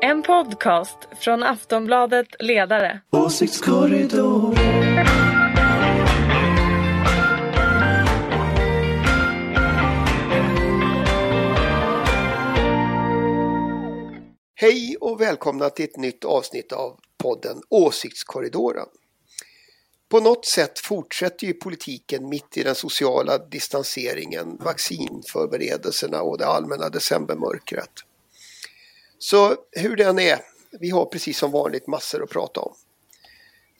En podcast från Aftonbladet Ledare. Åsiktskorridor. Hej och välkomna till ett nytt avsnitt av podden Åsiktskorridoren. På något sätt fortsätter ju politiken mitt i den sociala distanseringen, vaccinförberedelserna och det allmänna decembermörkret. Så hur den är, vi har precis som vanligt massor att prata om.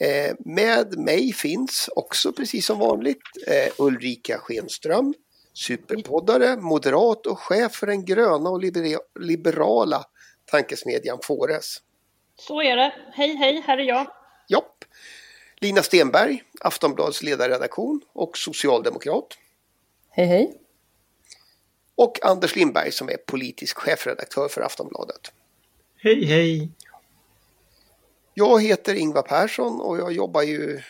Eh, med mig finns också precis som vanligt eh, Ulrika Schenström, superpoddare, moderat och chef för den gröna och liberala tankesmedjan Fores. Så är det. Hej hej, här är jag. Jopp. Lina Stenberg, Aftonbladets ledarredaktion och socialdemokrat. Hej hej. Och Anders Lindberg som är politisk chefredaktör för Aftonbladet. Hej hej. Jag heter Ingvar Persson och jag jobbar ju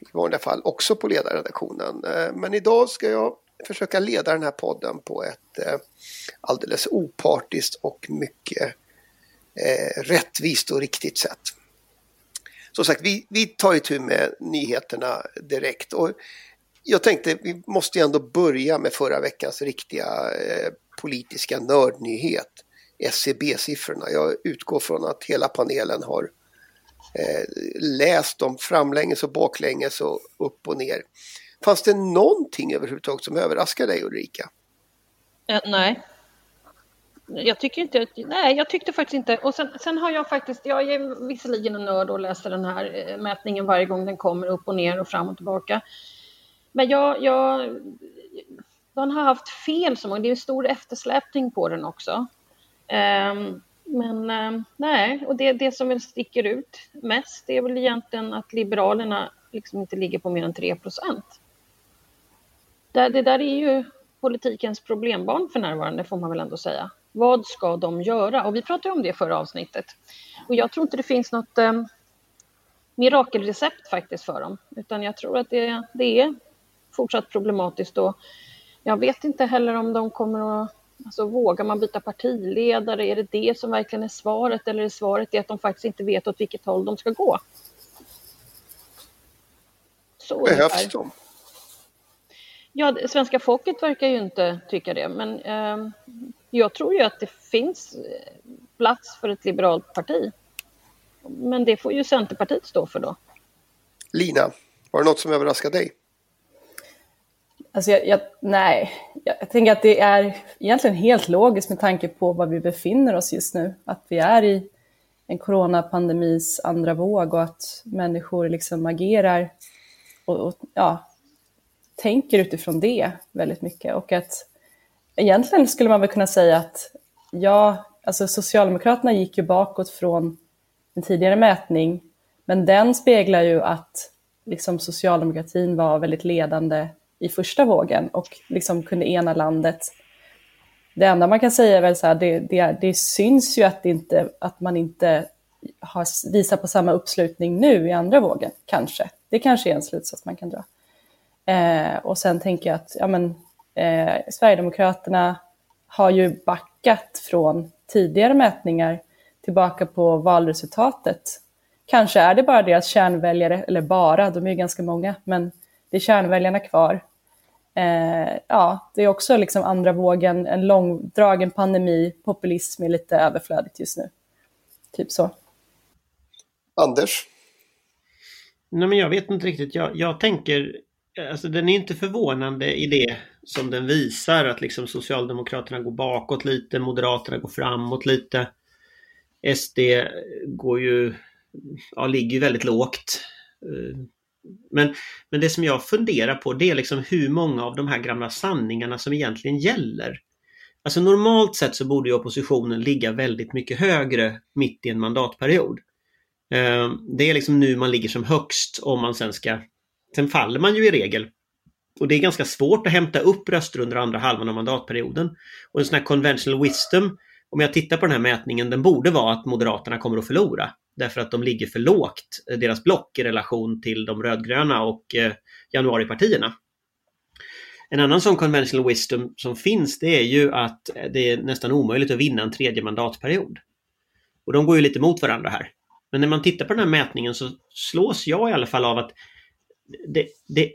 i vanliga fall också på ledarredaktionen. Eh, men idag ska jag försöka leda den här podden på ett eh, alldeles opartiskt och mycket eh, rättvist och riktigt sätt. Som sagt, vi, vi tar itu med nyheterna direkt. Och jag tänkte vi måste ju ändå börja med förra veckans riktiga eh, politiska nördnyhet. SCB-siffrorna. Jag utgår från att hela panelen har eh, läst dem framlänges och baklänges och upp och ner. Fanns det någonting överhuvudtaget som överraskade dig Ulrika? Eh, nej. Jag tycker inte, nej jag tyckte faktiskt inte. Och sen, sen, har jag faktiskt, jag är visserligen en nörd och läser den här eh, mätningen varje gång den kommer upp och ner och fram och tillbaka. Men jag, jag den har haft fel så många, det är en stor eftersläpning på den också. Um, men um, nej, och det, det som väl sticker ut mest det är väl egentligen att Liberalerna liksom inte ligger på mer än 3 procent. Det, det där är ju politikens problembarn för närvarande får man väl ändå säga. Vad ska de göra? Och vi pratade om det i förra avsnittet. Och jag tror inte det finns något um, mirakelrecept faktiskt för dem, utan jag tror att det, det är fortsatt problematiskt och jag vet inte heller om de kommer att Alltså vågar man byta partiledare? Är det det som verkligen är svaret eller är svaret är att de faktiskt inte vet åt vilket håll de ska gå? Så Behövs de? Ja, svenska folket verkar ju inte tycka det, men eh, jag tror ju att det finns eh, plats för ett liberalt parti. Men det får ju Centerpartiet stå för då. Lina, var det något som överraskade dig? Alltså jag, jag, nej, jag, jag tänker att det är egentligen helt logiskt med tanke på var vi befinner oss just nu. Att vi är i en coronapandemis andra våg och att människor liksom agerar och, och ja, tänker utifrån det väldigt mycket. Och att egentligen skulle man väl kunna säga att ja, alltså Socialdemokraterna gick ju bakåt från en tidigare mätning, men den speglar ju att liksom socialdemokratin var väldigt ledande i första vågen och liksom kunde ena landet. Det enda man kan säga är väl så här, det, det, det syns ju att, inte, att man inte har, visar på samma uppslutning nu i andra vågen, kanske. Det kanske är en slutsats man kan dra. Eh, och sen tänker jag att ja, men, eh, Sverigedemokraterna har ju backat från tidigare mätningar tillbaka på valresultatet. Kanske är det bara deras kärnväljare, eller bara, de är ju ganska många, men det är kärnväljarna kvar eh, ja, det är också liksom andra vågen, en långdragen pandemi, populism är lite överflödigt just nu. Typ så. Anders? Nej, men jag vet inte riktigt. Jag, jag tänker, alltså den är inte förvånande i det som den visar att liksom Socialdemokraterna går bakåt lite, Moderaterna går framåt lite. SD går ju, ja, ligger ju väldigt lågt. Men, men det som jag funderar på det är liksom hur många av de här gamla sanningarna som egentligen gäller. Alltså normalt sett så borde ju oppositionen ligga väldigt mycket högre mitt i en mandatperiod. Eh, det är liksom nu man ligger som högst om man sen ska... Sen faller man ju i regel. Och det är ganska svårt att hämta upp röster under andra halvan av mandatperioden. Och en sån här conventional wisdom, om jag tittar på den här mätningen, den borde vara att Moderaterna kommer att förlora därför att de ligger för lågt, eh, deras block i relation till de rödgröna och eh, januaripartierna. En annan sån conventional wisdom som finns det är ju att eh, det är nästan omöjligt att vinna en tredje mandatperiod. Och de går ju lite mot varandra här. Men när man tittar på den här mätningen så slås jag i alla fall av att det, det,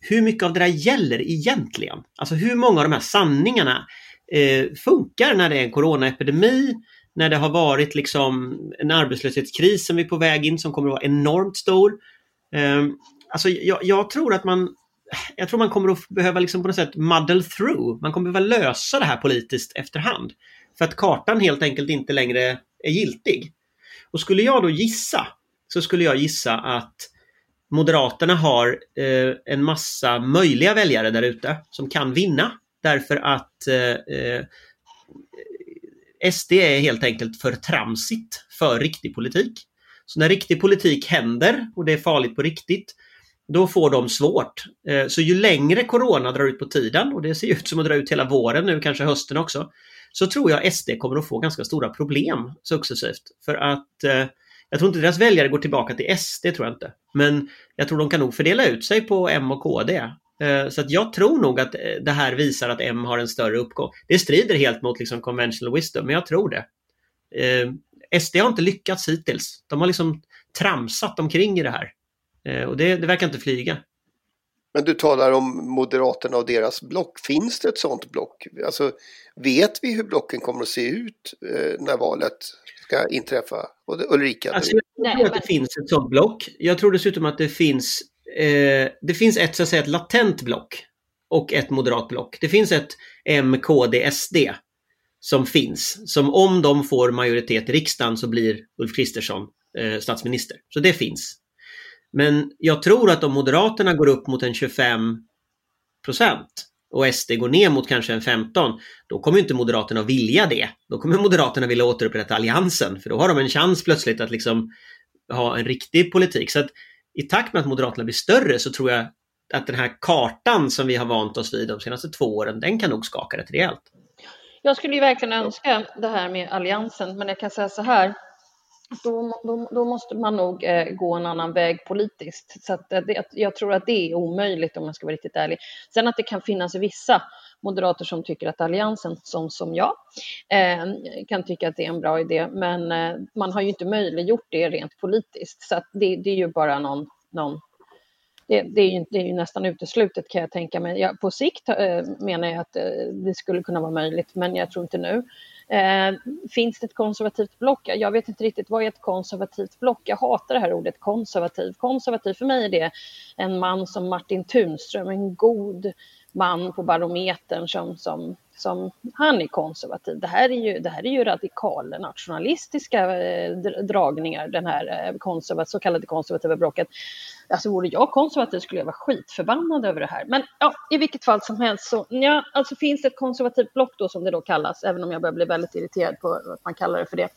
hur mycket av det där gäller egentligen? Alltså hur många av de här sanningarna eh, funkar när det är en coronaepidemi, när det har varit liksom en arbetslöshetskris som är på väg in som kommer att vara enormt stor. Eh, alltså jag, jag, tror att man jag tror man kommer att behöva liksom på något sätt muddle through. Man kommer att behöva lösa det här politiskt efterhand. För att kartan helt enkelt inte längre är giltig. Och skulle jag då gissa så skulle jag gissa att Moderaterna har eh, en massa möjliga väljare där ute som kan vinna därför att eh, eh SD är helt enkelt för tramsigt för riktig politik. Så när riktig politik händer och det är farligt på riktigt, då får de svårt. Eh, så ju längre Corona drar ut på tiden, och det ser ut som att dra ut hela våren nu, kanske hösten också, så tror jag SD kommer att få ganska stora problem successivt. För att eh, jag tror inte deras väljare går tillbaka till SD, tror jag inte. Men jag tror de kan nog fördela ut sig på M och KD. Eh, så att jag tror nog att det här visar att M har en större uppgång. Det strider helt mot liksom conventional wisdom, men jag tror det. SD har inte lyckats hittills. De har liksom tramsat omkring i det här. Eh, och det, det verkar inte flyga. Men du talar om Moderaterna och deras block. Finns det ett sådant block? Alltså, vet vi hur blocken kommer att se ut eh, när valet ska inträffa? Och Ulrika? Alltså, jag tror att det finns ett sådant block. Jag tror dessutom att det finns, eh, det finns ett, så att säga, ett latent block och ett moderat block. Det finns ett M, KD, SD som finns. Som om de får majoritet i riksdagen så blir Ulf Kristersson eh, statsminister. Så det finns. Men jag tror att om Moderaterna går upp mot en 25 procent och SD går ner mot kanske en 15, då kommer inte Moderaterna vilja det. Då kommer Moderaterna vilja återupprätta alliansen, för då har de en chans plötsligt att liksom ha en riktig politik. Så att i takt med att Moderaterna blir större så tror jag att den här kartan som vi har vant oss vid de senaste två åren, den kan nog skaka rätt rejält. Jag skulle ju verkligen önska det här med alliansen, men jag kan säga så här då, då, då, måste man nog eh, gå en annan väg politiskt. Så att, eh, det, jag tror att det är omöjligt om man ska vara riktigt ärlig. Sen att det kan finnas vissa moderater som tycker att Alliansen, som, som jag, eh, kan tycka att det är en bra idé. Men eh, man har ju inte möjliggjort det rent politiskt. Så det, det, är ju bara någon, någon det, det, är ju, det, är ju, nästan uteslutet kan jag tänka mig. Ja, på sikt eh, menar jag att eh, det skulle kunna vara möjligt, men jag tror inte nu. Eh, finns det ett konservativt block? Jag vet inte riktigt vad är ett konservativt block. Jag hatar det här ordet konservativ. Konservativ för mig är det en man som Martin Tunström, en god man på Barometern som, som, som han är konservativ. Det här är ju, det här är ju radikala nationalistiska eh, dragningar, den här eh, konservat, så kallade konservativa blocket. Alltså vore jag konservativ skulle jag vara skitförbannad över det här. Men ja, i vilket fall som helst så ja, alltså finns det ett konservativt block då som det då kallas, även om jag börjar bli väldigt irriterad på att man kallar det för det.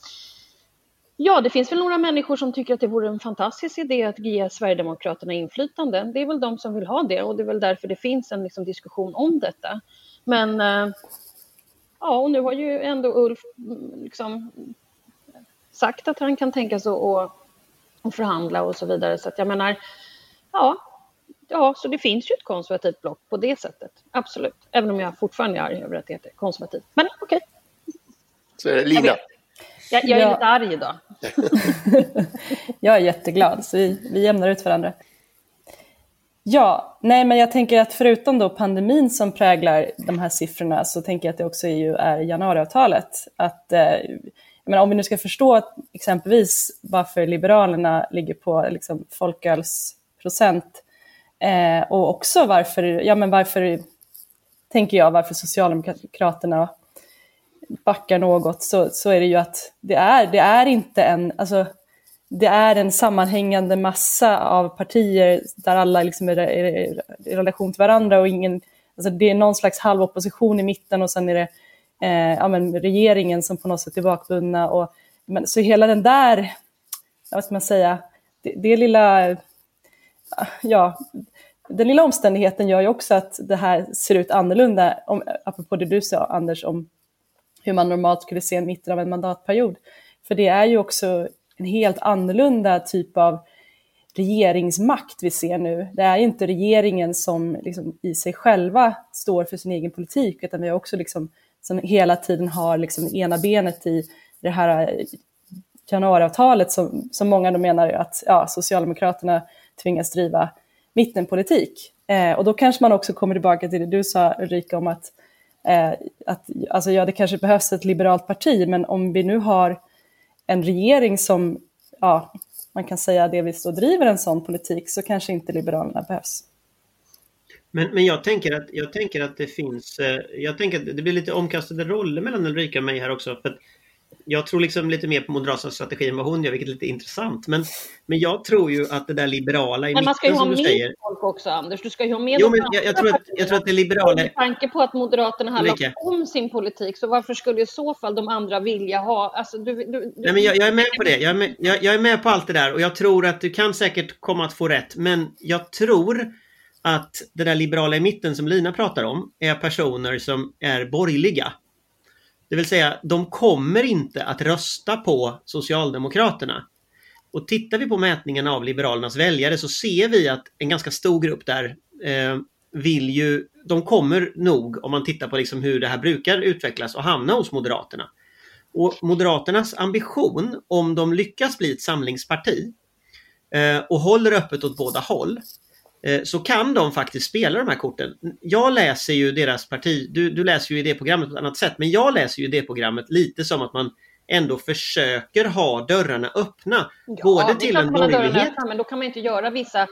Ja, det finns väl några människor som tycker att det vore en fantastisk idé att ge Sverigedemokraterna inflytande. Det är väl de som vill ha det och det är väl därför det finns en liksom, diskussion om detta. Men eh, ja, och nu har ju ändå Ulf mm, liksom, sagt att han kan tänka sig att, förhandla och så vidare. Så att jag menar, ja, ja, så det finns ju ett konservativt block på det sättet. Absolut. Även om jag fortfarande är arg över att det heter konservativt. Men okej. Okay. Så är det Lina. Jag, jag är ja. lite arg idag. jag är jätteglad, så vi, vi jämnar ut varandra. Ja, nej men jag tänker att förutom då pandemin som präglar de här siffrorna så tänker jag att det också är, ju är januariavtalet. Att, eh, menar, om vi nu ska förstå exempelvis varför Liberalerna ligger på liksom, folkölsprocent eh, och också varför, ja men varför, tänker jag, varför Socialdemokraterna backar något så, så är det ju att det är, det är inte en, alltså, det är en sammanhängande massa av partier där alla liksom är, är, är i relation till varandra och ingen, alltså det är någon slags halvopposition i mitten och sen är det eh, ja, men regeringen som på något sätt är bakbundna. Och, men, så hela den där, vad ska man säga, det, det lilla, ja, den lilla omständigheten gör ju också att det här ser ut annorlunda, om, apropå det du sa Anders, om hur man normalt skulle se en mitten av en mandatperiod. För det är ju också en helt annorlunda typ av regeringsmakt vi ser nu. Det är inte regeringen som liksom i sig själva står för sin egen politik, utan vi har också liksom, som hela tiden har liksom ena benet i det här eh, januariavtalet som, som många då menar att ja, Socialdemokraterna tvingas driva mittenpolitik. Eh, och då kanske man också kommer tillbaka till det du sa Ulrika om att, eh, Eh, att alltså, ja, det kanske behövs ett liberalt parti, men om vi nu har en regering som, ja, man kan säga delvis då driver en sån politik så kanske inte Liberalerna behövs. Men, men jag, tänker att, jag tänker att det finns, eh, jag tänker att det blir lite omkastade roller mellan Ulrika och mig här också. För jag tror liksom lite mer på Moderaternas strategi än vad hon gör, vilket är lite intressant. Men, men jag tror ju att det där liberala i men man ska ju mitten ha som du med säger. folk också, Anders. Du ska ju ha med Jo, men jag, jag, tror att, jag tror att det liberala... Med tanke på att Moderaterna har lagt om sin politik, så varför skulle i så fall de andra vilja ha... Alltså, du, du, du... Nej, men jag, jag är med på det. Jag är med, jag, jag är med på allt det där och jag tror att du kan säkert komma att få rätt. Men jag tror att det där liberala i mitten som Lina pratar om är personer som är borgerliga. Det vill säga, de kommer inte att rösta på Socialdemokraterna. Och tittar vi på mätningen av Liberalernas väljare så ser vi att en ganska stor grupp där eh, vill ju, de kommer nog, om man tittar på liksom hur det här brukar utvecklas, och hamna hos Moderaterna. Och Moderaternas ambition, om de lyckas bli ett samlingsparti eh, och håller öppet åt båda håll, så kan de faktiskt spela de här korten. Jag läser ju deras parti, du, du läser ju idéprogrammet på ett annat sätt, men jag läser ju idéprogrammet lite som att man ändå försöker ha dörrarna öppna. både det är till en borgerlighet öppen, Men då kan man inte göra vissa eh,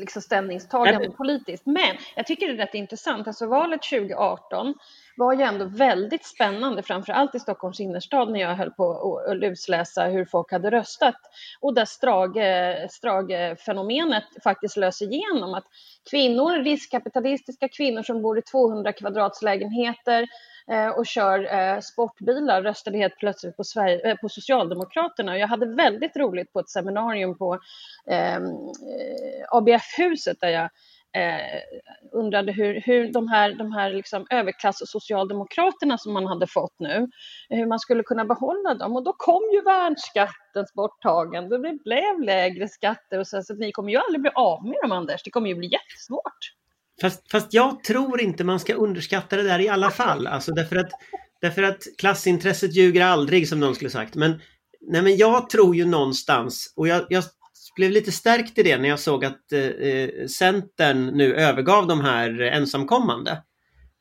liksom, ställningstaganden politiskt. Men jag tycker det är rätt intressant. Alltså valet 2018 var ju ändå väldigt spännande, framför allt i Stockholms innerstad när jag höll på att- lusläsa hur folk hade röstat. Och där Strage, Strage-fenomenet faktiskt löser igenom. Att kvinnor, riskkapitalistiska kvinnor som bor i 200 kvadratslägenheter eh, och kör eh, sportbilar röstade helt plötsligt på, Sverige, eh, på Socialdemokraterna. Jag hade väldigt roligt på ett seminarium på eh, ABF-huset där jag eh, undrade hur, hur de här, de här liksom överklass och socialdemokraterna som man hade fått nu, hur man skulle kunna behålla dem. Och då kom ju värnskattens borttagande det blev lägre skatter och så, så att ni kommer ju aldrig bli av med dem Anders, det kommer ju bli jättesvårt. Fast, fast jag tror inte man ska underskatta det där i alla fall. Alltså därför att, därför att klassintresset ljuger aldrig som någon skulle sagt. Men, nej men jag tror ju någonstans, och jag, jag blev lite stärkt i det när jag såg att eh, Centern nu övergav de här ensamkommande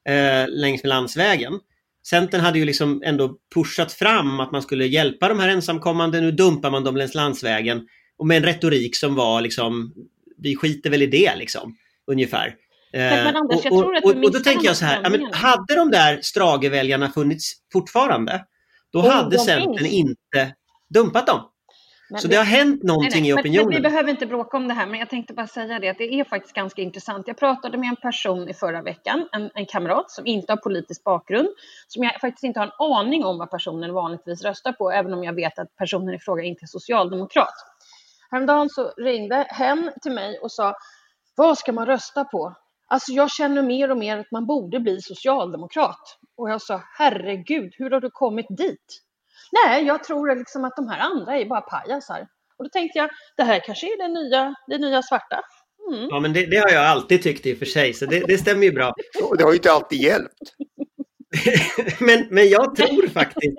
eh, längs med landsvägen. Centern hade ju liksom ändå pushat fram att man skulle hjälpa de här ensamkommande. Nu dumpar man dem längs landsvägen. Och med en retorik som var liksom, vi skiter väl i det liksom, ungefär. Men, men Anders, Eh, och, då tänker jag så här, ja, men hade de där Strage-väljarna funnits fortfarande, då Jo, hade de Centern inte dumpat dem. Men Så vi- det har hänt någonting Nej, nej, i men- opinionen. Men vi behöver inte bråka om det här, men jag tänkte bara säga det att det är faktiskt ganska intressant. Jag pratade med en person i förra veckan, en, en kamrat som inte har politisk bakgrund, som jag faktiskt inte har en aning om vad personen vanligtvis röstar på, även om jag vet att personen i fråga inte är socialdemokrat. Häromdagen så ringde hen till mig och sa, vad ska man rösta på? Alltså jag känner mer och mer att man borde bli socialdemokrat. Och jag sa, herregud, hur har du kommit dit? Nej, jag tror liksom att de här andra är bara pajasar. Och då tänkte jag, det här kanske är det nya, det nya svarta. Mm. Ja, men det, det har jag alltid tyckt i och för sig, så det, det stämmer ju bra. Och det har ju inte alltid hjälpt. men, men jag tror faktiskt,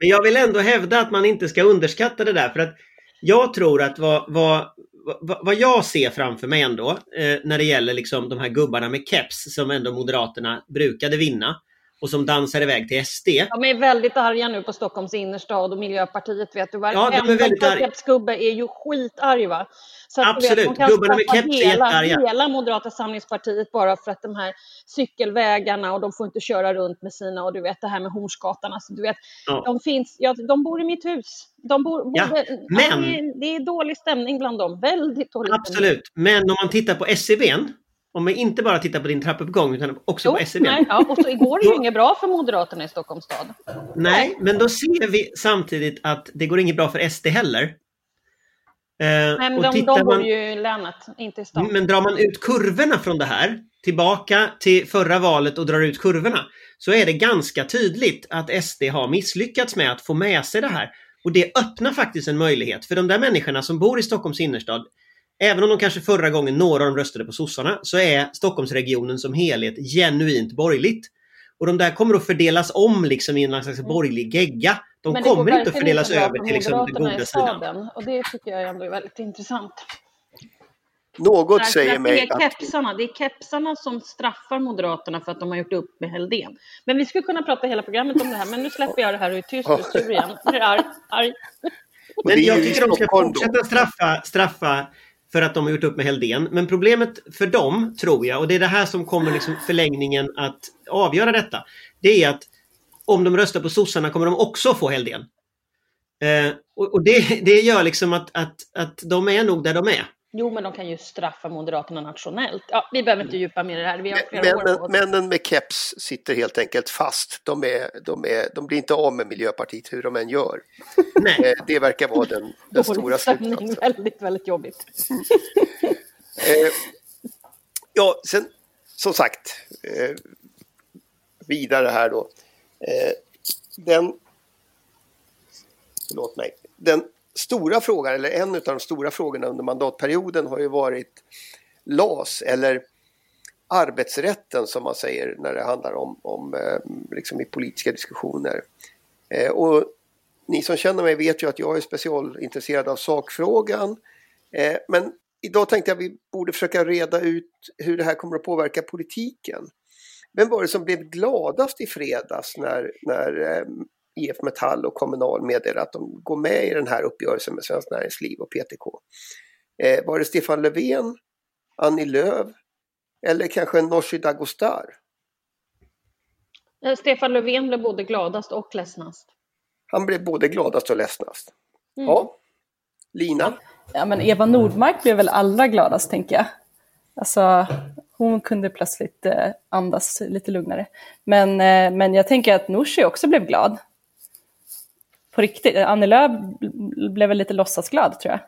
men jag vill ändå hävda att man inte ska underskatta det där. För att jag tror att vad, vad, vad, vad jag ser framför mig ändå, eh, när det gäller liksom de här gubbarna med keps som ändå Moderaterna brukade vinna och som dansar iväg till SD. De är väldigt arga nu på Stockholms innerstad och Miljöpartiet vet du. Ja, väldigt arga. Kepsgubbe är ju skitarg va. Så Absolut, gubbarna med keps är hela, jättearga. hela Moderata samlingspartiet bara för att de här cykelvägarna och de får inte köra runt med sina och du vet det här med Hornsgatan. Alltså, du vet, Ja. de, finns, ja, de bor i mitt hus. De bor, Ja, borde, men- det, är, det är dålig stämning bland dem. Väldigt dålig stämning. Absolut, men om man tittar på SCBn, om man inte bara tittar på din trappuppgång utan också Jo, på SCBn. nej, ja, och så igår är det ju inget bra för Moderaterna i Stockholms stad. Nej, men då ser vi samtidigt att det går inget bra för SD heller. Eh, Nej, men de, de bor man- ju i länet, inte i stan. Men drar man ut kurvorna från det här tillbaka till förra valet och drar ut kurvorna så är det ganska tydligt att SD har misslyckats med att få med sig det här. Och det öppnar faktiskt en möjlighet för de där människorna som bor i Stockholms innerstad. Även om de kanske förra gången några av dem röstade på sossarna så är Stockholmsregionen som helhet genuint borgerligt. Och de där kommer att fördelas om liksom i en slags borgerlig gegga De Men kommer inte att fördelas inte över till liksom den Moderaterna goda sidan. Och det tycker jag ändå är väldigt intressant. Något Därför säger mig det är att kepsarna, det är kepsarna som straffar Moderaterna för att de har gjort upp med Helldén. Men vi skulle kunna prata hela programmet om det här, men nu släpper jag det här och är tyst och sur igen. Nu är jag arg, arg. Men jag tycker de ska fortsätta straffa, straffa för att de har gjort upp med Helldén. Men problemet för dem, tror jag, och det är det här som kommer liksom förlängningen att avgöra detta. Det är att om de röstar på sossarna kommer de också få Helldén. Eh, och och det, det gör liksom att, att, att de är nog där de är. Jo, men de kan ju straffa Moderaterna nationellt. Ja, vi behöver inte djupa mer i det här. Vi har flera år på Männen, med keps sitter helt enkelt fast. De, är, de, är, de blir inte av med Miljöpartiet hur de än gör. Nej. Eh, Det verkar vara den, den stora slutsatsen. väldigt, väldigt jobbigt. Eh, ja, sen som sagt, eh, vidare här då. Eh, den, förlåt mig, den stora frågan, eller en av de stora frågorna under mandatperioden har ju varit LAS eller arbetsrätten som man säger när det handlar om, om eh, liksom i politiska diskussioner. Eh, och ni som känner mig vet ju att jag är specialintresserad av sakfrågan. Eh, men idag tänkte jag att vi borde försöka reda ut hur det här kommer att påverka politiken. Vem var det som blev gladast i fredags när, när IF Metall och Kommunal meddelade att de går med i den här uppgörelsen med Svenskt Näringsliv och PTK? Eh, var det Stefan Löfven, Annie Lööf eller kanske Nooshi Dadgostar? Eh, Stefan Löfven blev både gladast och ledsnast. Han blev både gladast och ledsnast. Mm. Ja, Lina? Ja, men Eva Nordmark blev väl allra gladast, tänker jag. Alltså, hon kunde plötsligt eh, andas lite lugnare. Men, eh, men jag tänker att Nooshi också blev glad. På riktigt. Annie Lööf blev väl lite låtsasglad, tror jag.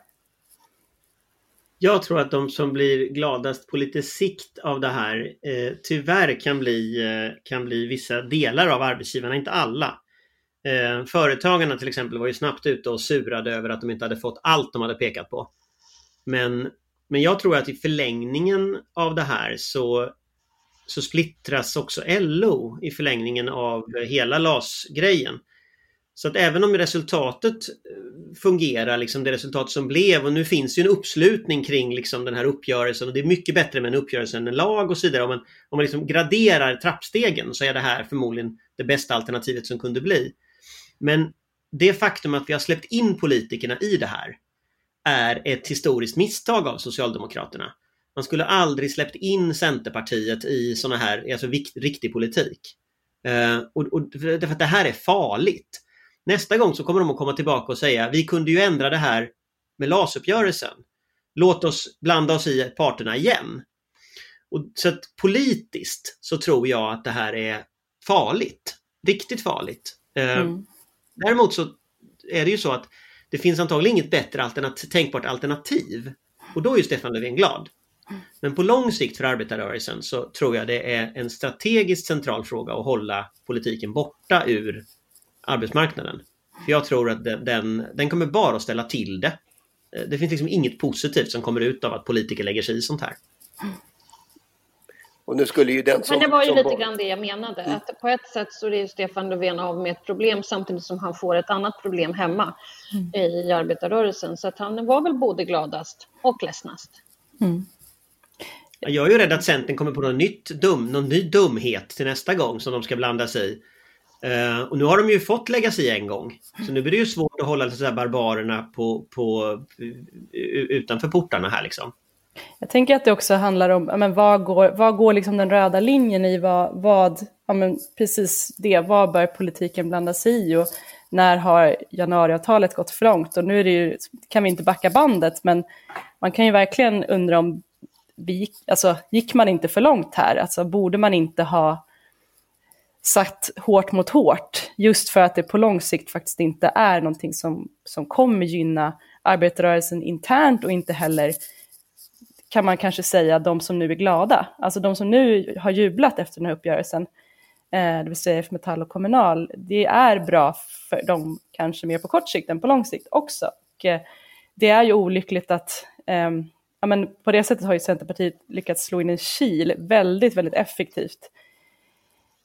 Jag tror att de som blir gladast på lite sikt av det här eh, tyvärr kan bli, eh, kan bli vissa delar av arbetsgivarna, inte alla. Eh, företagarna till exempel var ju snabbt ute och surade över att de inte hade fått allt de hade pekat på. Men, men jag tror att i förlängningen av det här så, så splittras också LO i förlängningen av hela LAS-grejen. Så att även om resultatet eh, fungerar, liksom det resultat som blev och nu finns ju en uppslutning kring liksom den här uppgörelsen och det är mycket bättre med en uppgörelse än en lag och så vidare. Om man, om man liksom graderar trappstegen så är det här förmodligen det bästa alternativet som kunde bli. Men det faktum att vi har släppt in politikerna i det här är ett historiskt misstag av Socialdemokraterna. Man skulle aldrig släppt in Centerpartiet i sådana här, alltså vikt, riktig politik. Uh, och, och, därför att det här är farligt. Nästa gång så kommer de att komma tillbaka och säga vi kunde ju ändra det här med LAS-uppgörelsen. Låt oss blanda oss i parterna igen. Och, så att politiskt så tror jag att det här är farligt. Riktigt farligt. Eh, Mm. Däremot så är det ju så att det finns antagligen inget bättre alternativ, tänkbart alternativ. Och då är ju Stefan Löfven glad. Men på lång sikt för arbetarrörelsen så tror jag det är en strategiskt central fråga att hålla politiken borta ur arbetsmarknaden. För jag tror att den, den, den kommer bara att ställa till det. Eh, Det finns liksom inget positivt som kommer ut av att politiker lägger sig i sånt här. Och nu skulle ju den som... Men det var ju som lite var- grann det jag menade. Att på ett sätt så är Stefan Löfven av med ett problem samtidigt som han får ett annat problem hemma i arbetarrörelsen. Så att han var väl både gladast och ledsnast. Jag är ju rädd att Centern kommer på något nytt dum, någon ny dumhet till nästa gång som de ska blanda sig i. Eh, och nu har de ju fått lägga sig i en gång. Så nu blir det ju svårt att hålla så här barbarerna på, på, eh, utanför portarna här liksom. Jag tänker att det också handlar om, ja, men vad går, vad går liksom den röda linjen i vad, vad ja, men precis det, vad bör politiken blanda sig i och när har januariavtalet gått för långt? Och nu är det ju, kan vi inte backa bandet, men man kan ju verkligen undra om vi alltså, gick man inte för långt här? Alltså, borde man inte ha satt hårt mot hårt, just för att det på lång sikt faktiskt inte är någonting som, som kommer gynna arbetarrörelsen internt och inte heller kan man kanske säga de som nu är glada. Alltså de som nu har jublat efter den här uppgörelsen, eh, det vill säga F Metall och Kommunal, det är bra för dem kanske mer på kort sikt än på lång sikt också. Och, eh, det är ju olyckligt att, eh, ja men på det sättet har ju Centerpartiet lyckats slå in en kil väldigt, väldigt effektivt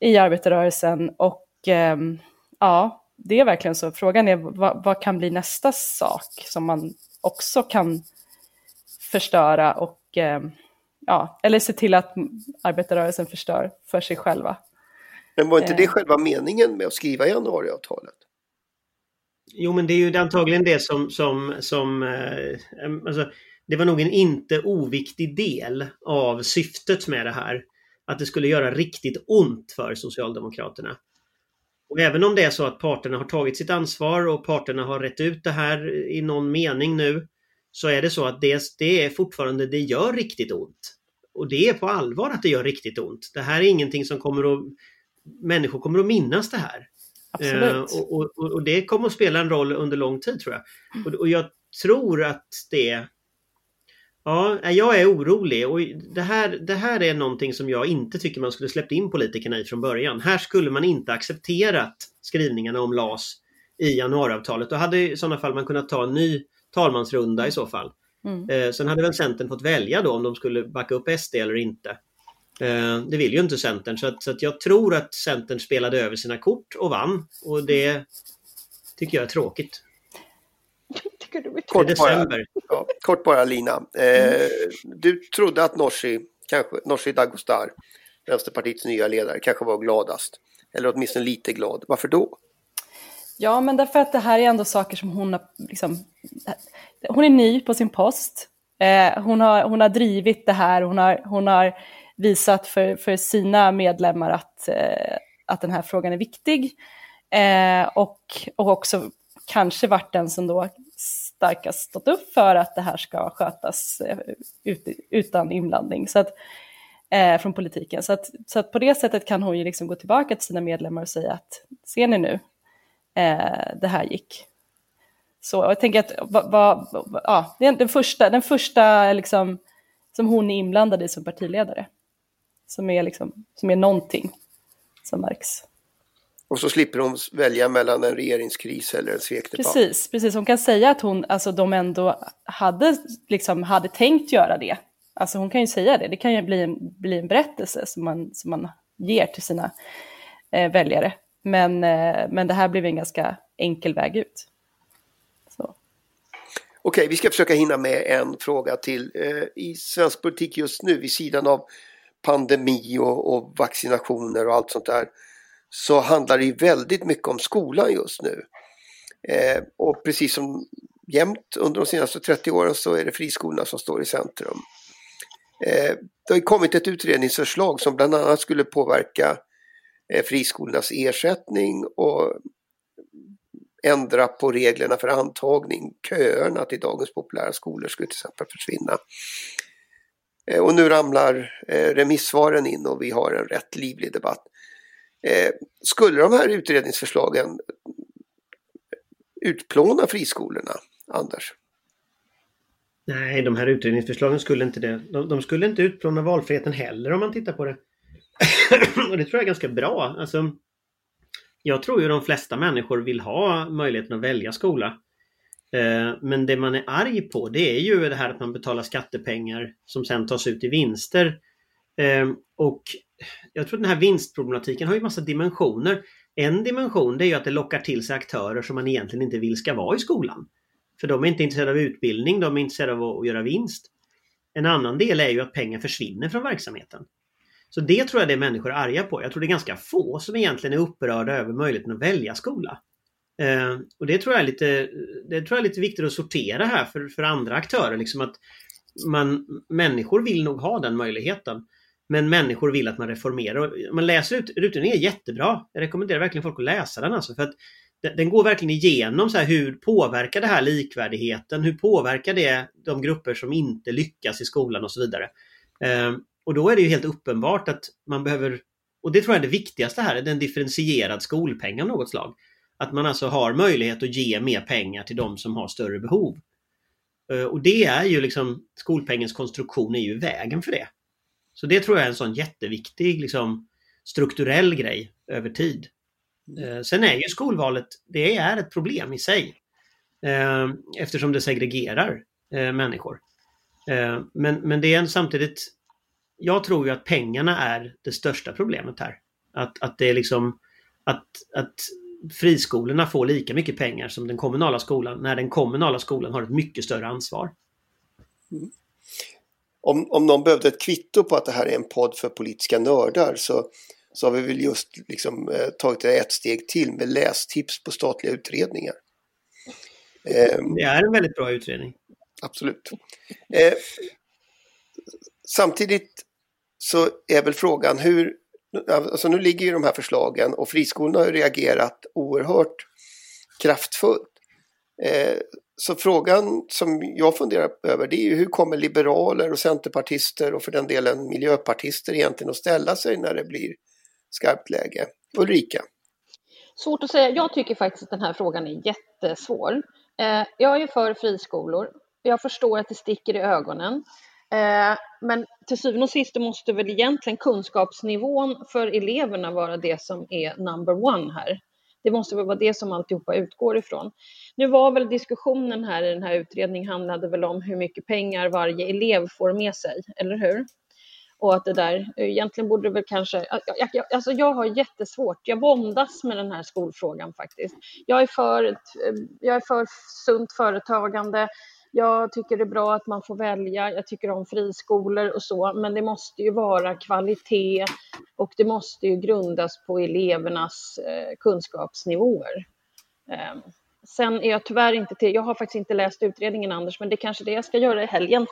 i arbetarrörelsen och ehm, ja, det är verkligen så. Frågan är vad, vad kan bli nästa sak som man också kan förstöra och eh, ja, eller se till att arbetarrörelsen förstör för sig själva. Men var inte det Eh. själva meningen med att skriva januariavtalet? Jo, men det är ju antagligen det som, som, som eh, alltså, det var nog en inte oviktig del av syftet med det här. Att det skulle göra riktigt ont för Socialdemokraterna. Och även om det är så att parterna har tagit sitt ansvar och parterna har rätt ut det här i någon mening nu, så är det så att det, det är fortfarande, det gör riktigt ont. Och det är på allvar att det gör riktigt ont. Det här är ingenting som kommer att, människor kommer att minnas det här. Absolut. Eh, och, och, och- och det kommer att spela en roll under lång tid tror jag. Och, och jag tror att det... Ja, jag är orolig och det här, det här är någonting som jag inte tycker man skulle släppt in politikerna i från början. Här skulle man inte accepterat skrivningarna om LAS i januariavtalet. Då hade i sådana fall man kunnat ta en ny talmansrunda i så fall. Mm. Eh, sen hade väl Centern fått välja då om de skulle backa upp SD eller inte. Eh, det vill ju inte Centern så, att, så att jag tror att Centern spelade över sina kort och vann. Och det tycker jag är tråkigt. Tycker du är Kort bara, ja, kort bara Lina. Eh, Du trodde att Nooshi, kanske Nooshi Dadgostar, Vänsterpartiets nya ledare, kanske var gladast. Eller åtminstone lite glad. Varför då? Ja, men därför att det här är ändå saker som hon har, liksom, hon är ny på sin post. Eh, hon, har, hon har drivit det här, hon har, hon har visat för, för sina medlemmar att, eh, att den här frågan är viktig. Eh, och, och också kanske varit den som då starkast stått upp för att det här ska skötas eh, ut, utan inblandning. Så att, eh, från politiken. Så att, så att på det sättet kan hon ju liksom gå tillbaka till sina medlemmar och säga att ser ni nu, eh, det här gick. Så jag tänker att va, va, va, ja, det är den första, den första liksom, som hon är inblandad i som partiledare. Som är, liksom, som är någonting som märks. Och så slipper hon välja mellan en regeringskris eller en svekdebatt. Precis, precis. Hon kan säga att hon, alltså de ändå hade, liksom, hade tänkt göra det. Alltså hon kan ju säga det, det kan ju bli en, bli en berättelse som man, som man ger till sina eh, väljare. Men, eh, men det här blev en ganska enkel väg ut. Så. Okej, vi ska försöka hinna med en fråga till. Eh, I svensk politik just nu, vid sidan av pandemi och, och vaccinationer och allt sånt där, så handlar det ju väldigt mycket om skolan just nu. Eh, och precis som jämt under de senaste 30 åren så är det friskolorna som står i centrum. Eh, det har ju kommit ett utredningsförslag som bland annat skulle påverka eh, friskolornas ersättning och ändra på reglerna för antagning. Köerna till dagens populära skolor skulle till exempel försvinna. Eh, och nu ramlar eh, remissvaren in och vi har en rätt livlig debatt. Eh, Skulle de här utredningsförslagen utplåna friskolorna, Anders? Nej, de här utredningsförslagen skulle inte det. De, de skulle inte utplåna valfriheten heller om man tittar på det. och det tror jag är ganska bra. Alltså, jag tror ju de flesta människor vill ha möjligheten att välja skola. Eh, Men det man är arg på det är ju det här att man betalar skattepengar som sen tas ut i vinster. Ehm, och jag tror den här vinstproblematiken har ju massa dimensioner. En dimension det är ju att det lockar till sig aktörer som man egentligen inte vill ska vara i skolan. För de är inte intresserade av utbildning, de är intresserade av att göra vinst. En annan del är ju att pengar försvinner från verksamheten. Så det tror jag det är människor är arga på. Jag tror det är ganska få som egentligen är upprörda över möjligheten att välja skola. Eh, och det tror, jag är lite, det tror jag är lite viktigt att sortera här för, för andra aktörer. Liksom att man, människor vill nog ha den möjligheten. Men människor vill att man reformerar. Och Man läser ut, utredningen är jättebra. Jag rekommenderar verkligen folk att läsa den. Alltså, för att den, går verkligen igenom så här, hur påverkar det här likvärdigheten? Hur påverkar det de grupper som inte lyckas i skolan och så vidare? Ehm, och då är det ju helt uppenbart att man behöver, och det tror jag är det viktigaste här, är en differentierad skolpeng av något slag. Att man alltså har möjlighet att ge mer pengar till de som har större behov. Ehm, och det är ju liksom, skolpengens konstruktion är ju vägen för det. Så det tror jag är en sån jätteviktig liksom, strukturell grej över tid. Eh, Sen är ju skolvalet, det är ett problem i sig. Eh, Eftersom det segregerar eh, människor. Eh, men, men det är en samtidigt, jag tror ju att pengarna är det största problemet här. Att, att det är liksom, att, att friskolorna får lika mycket pengar som den kommunala skolan när den kommunala skolan har ett mycket större ansvar. Mm. Om, om någon behövde ett kvitto på att det här är en podd för politiska nördar så, så har vi väl just liksom, eh, tagit det ett steg till med lästips på statliga utredningar. Eh, Det är en väldigt bra utredning. absolut. Eh, samtidigt så är väl frågan hur, alltså nu ligger ju de här förslagen och friskolorna har reagerat oerhört kraftfullt. Eh, så frågan som jag funderar över det är ju hur kommer liberaler och centerpartister och för den delen miljöpartister egentligen att ställa sig när det blir skarpt läge? Ulrika? Svårt att säga. Jag tycker faktiskt att den här frågan är jättesvår. Eh, jag är för friskolor. Jag förstår att det sticker i ögonen. Eh, men till syvende och sist måste väl egentligen kunskapsnivån för eleverna vara det som är number one här. Det måste väl vara det som alltihopa utgår ifrån. Nu var väl diskussionen här i den här utredningen handlade väl om hur mycket pengar varje elev får med sig, eller hur? Och att det där, eh, egentligen borde det väl kanske, jag, jag, alltså jag har jättesvårt, jag våndas med den här skolfrågan faktiskt. Jag är för, eh, jag är för sunt företagande, jag tycker det är bra att man får välja, jag tycker om friskolor och så, men det måste ju vara kvalitet och det måste ju grundas på elevernas eh, kunskapsnivåer. Eh, sen är jag tyvärr inte till, jag har faktiskt inte läst utredningen Anders, men det är kanske det jag ska göra i helgen.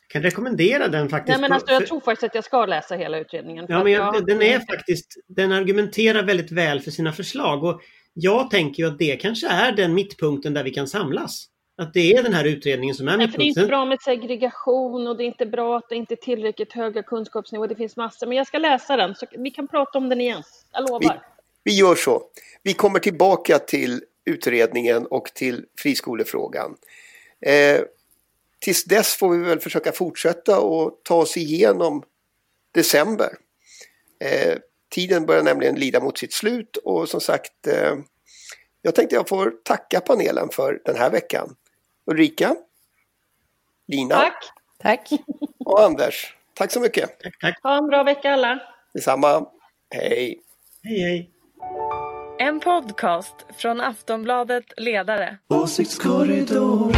Jag kan rekommendera den faktiskt. Nej, men alltså, jag tror faktiskt att jag ska läsa hela utredningen. Ja, men jag, den är faktiskt, den argumenterar väldigt väl för sina förslag och jag tänker ju att det kanske är den mittpunkten där vi kan samlas. Att det är den här utredningen som är Nej, för det är inte bra med segregation och det är inte bra att det inte är tillräckligt höga kunskapsnivåer. Det finns massor, men jag ska läsa den så vi kan prata om den igen. Jag Vi, lovar. vi gör så. Vi kommer tillbaka till utredningen och till friskolefrågan. Eh, tills dess får vi väl försöka fortsätta och ta oss igenom december. Eh, tiden börjar nämligen lida mot sitt slut och som sagt eh, jag tänkte jag får tacka panelen för den här veckan. Ulrika, Lina Tack! Tack. och Anders. Tack så mycket. Tack, tack. Ha en bra vecka alla! Detsamma. Hej. Hej, hej. En podcast från Aftonbladet Ledare. Åsiktskorridor